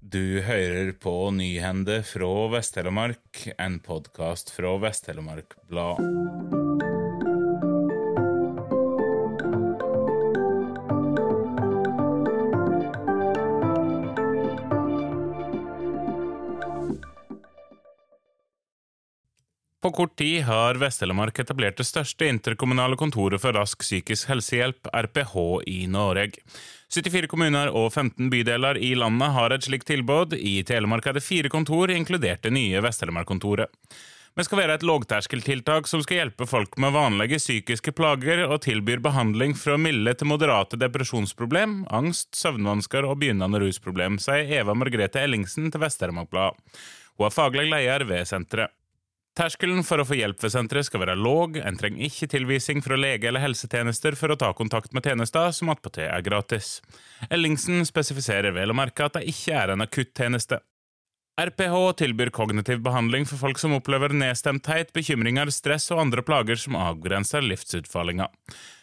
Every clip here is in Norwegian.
Du hører på Nyhende fra Vest-Telemark, en podkast fra Vest-Telemark Blad. På kort tid har Vest-Telemark etablert det største interkommunale kontoret for rask psykisk helsehjelp, RPH, i Norge. 74 kommuner og 15 bydeler i landet har et slikt tilbud. I Telemark er det fire kontor, inkludert det nye Vest-Telemark-kontoret. Vi skal være et lågterskeltiltak som skal hjelpe folk med vanlige psykiske plager, og tilbyr behandling fra milde til moderate depresjonsproblem, angst, søvnvansker og begynnende rusproblem, sier Eva Margrethe Ellingsen til Vest-Telemark Blad. Hun er faglig leder ved senteret. Terskelen for å få hjelp ved senteret skal være låg, en trenger ikke tilvisning fra lege eller helsetjenester for å ta kontakt med tjenester, som attpåtil er gratis. Ellingsen spesifiserer vel å merke at det ikke er en akuttjeneste. RPH tilbyr kognitiv behandling for folk som opplever nedstemthet, bekymringer, stress og andre plager som avgrenser livsutfallinga.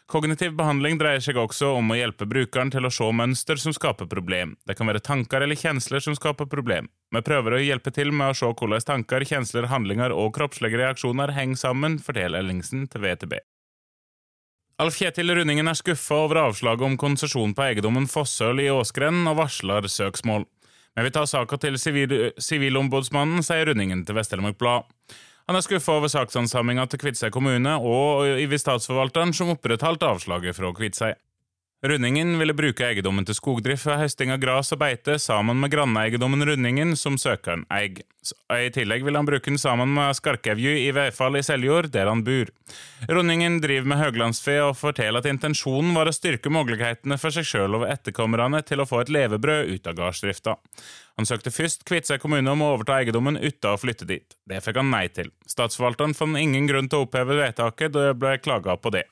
Kognitiv behandling dreier seg også om å hjelpe brukeren til å se mønster som skaper problem. Det kan være tanker eller kjensler som skaper problem. Vi prøver å hjelpe til med å se hvordan tanker, kjensler, handlinger og kroppslige reaksjoner henger sammen, forteller Ellingsen til VTB. Alf Kjetil Rundingen er skuffa over avslaget om konsesjon på eiendommen Fossøl i Åsgrend, og varsler søksmål. Men Vi tar ta saka til Sivilombudsmannen, sier Rundingen til Vest-Telemark Blad. Han er skuffa over saksansamlinga til Kviteseid kommune og over statsforvalteren som opprettholdt avslaget fra Kviteseid. Rundingen ville bruke eiendommen til skogdrift ved høsting av gras og beite sammen med granneeiendommen Rundingen, som søkeren eier. I tillegg vil han bruke den sammen med Skarkevju i Veifall i Seljord, der han bor. Rundingen driver med høglandsfe og forteller at intensjonen var å styrke mulighetene for seg sjøl og etterkommerne til å få et levebrød ut av gardsdrifta. Han søkte først Kviteseid kommune om å overta eiendommen uten å flytte dit. Det fikk han nei til. Statsforvalteren fant ingen grunn til å oppheve vedtaket, da det ble klaga på det.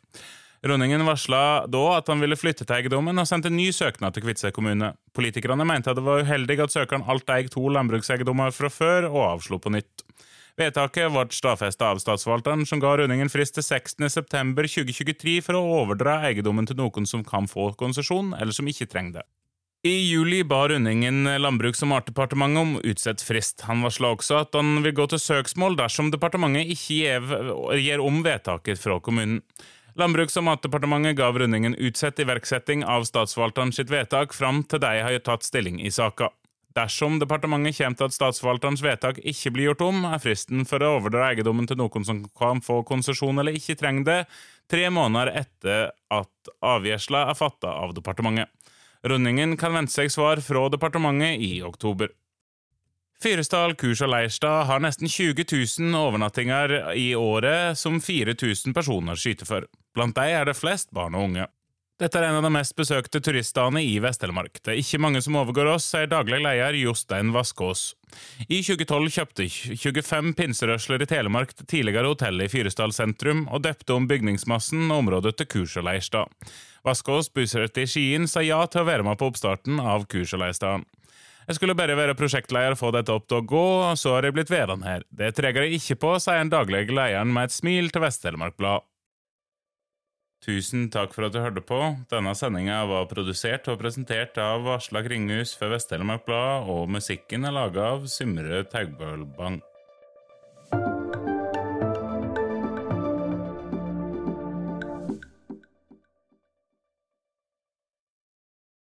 Rundingen varsla da at han ville flytte til eiendommen, og sendte ny søknad til Kviteseid kommune. Politikerne mente at det var uheldig at søkeren alt eide to landbrukseiendommer fra før, og avslo på nytt. Vedtaket ble stadfesta av statsforvalteren, som ga Rønningen frist til 16.9.2023 for å overdra eiendommen til noen som kan få konsesjon, eller som ikke trenger det. I juli ba Rønningen Landbruks- og matdepartementet om utsatt frist. Han varsla også at han vil gå til søksmål dersom departementet ikke gir om vedtaket fra kommunen. Landbruks- og matdepartementet gav Rundingen utsatt iverksetting av statsforvalteren sitt vedtak fram til de har tatt stilling i saka. Dersom departementet kommer til at statsforvalterens vedtak ikke blir gjort om, er fristen for å overdra eiendommen til noen som kan få konsesjon eller ikke trenger det, tre måneder etter at avgjørelsen er fatta av departementet. Rundingen kan vente seg svar fra departementet i oktober. Fyresdal kurs og leirstad har nesten 20 000 overnattinger i året som 4000 personer skyter for. Blant dem er det flest barn og unge. Dette er en av de mest besøkte turiststedene i Vest-Telemark. Det er ikke mange som overgår oss, sier daglig leder Jostein Vaskås. I 2012 kjøpte 25 pinserørsler i Telemark det tidligere hotellet i Fyresdal sentrum, og døpte om bygningsmassen og området til kurs og leirstad. Vaskås, bosatt i Skien, sa ja til å være med på oppstarten av kurs og leirstaden. Jeg skulle bare være prosjektleder og få dette opp til å gå, og så har jeg blitt værende her. Det trenger jeg ikke på, sier den daglige lederen med et smil til Vest-Telemark Blad. Tusen takk for at du hørte på. Denne sendinga var produsert og presentert av Aslak Ringhus for Vest-Telemark Blad, og musikken er laga av Symre Taugbølbang.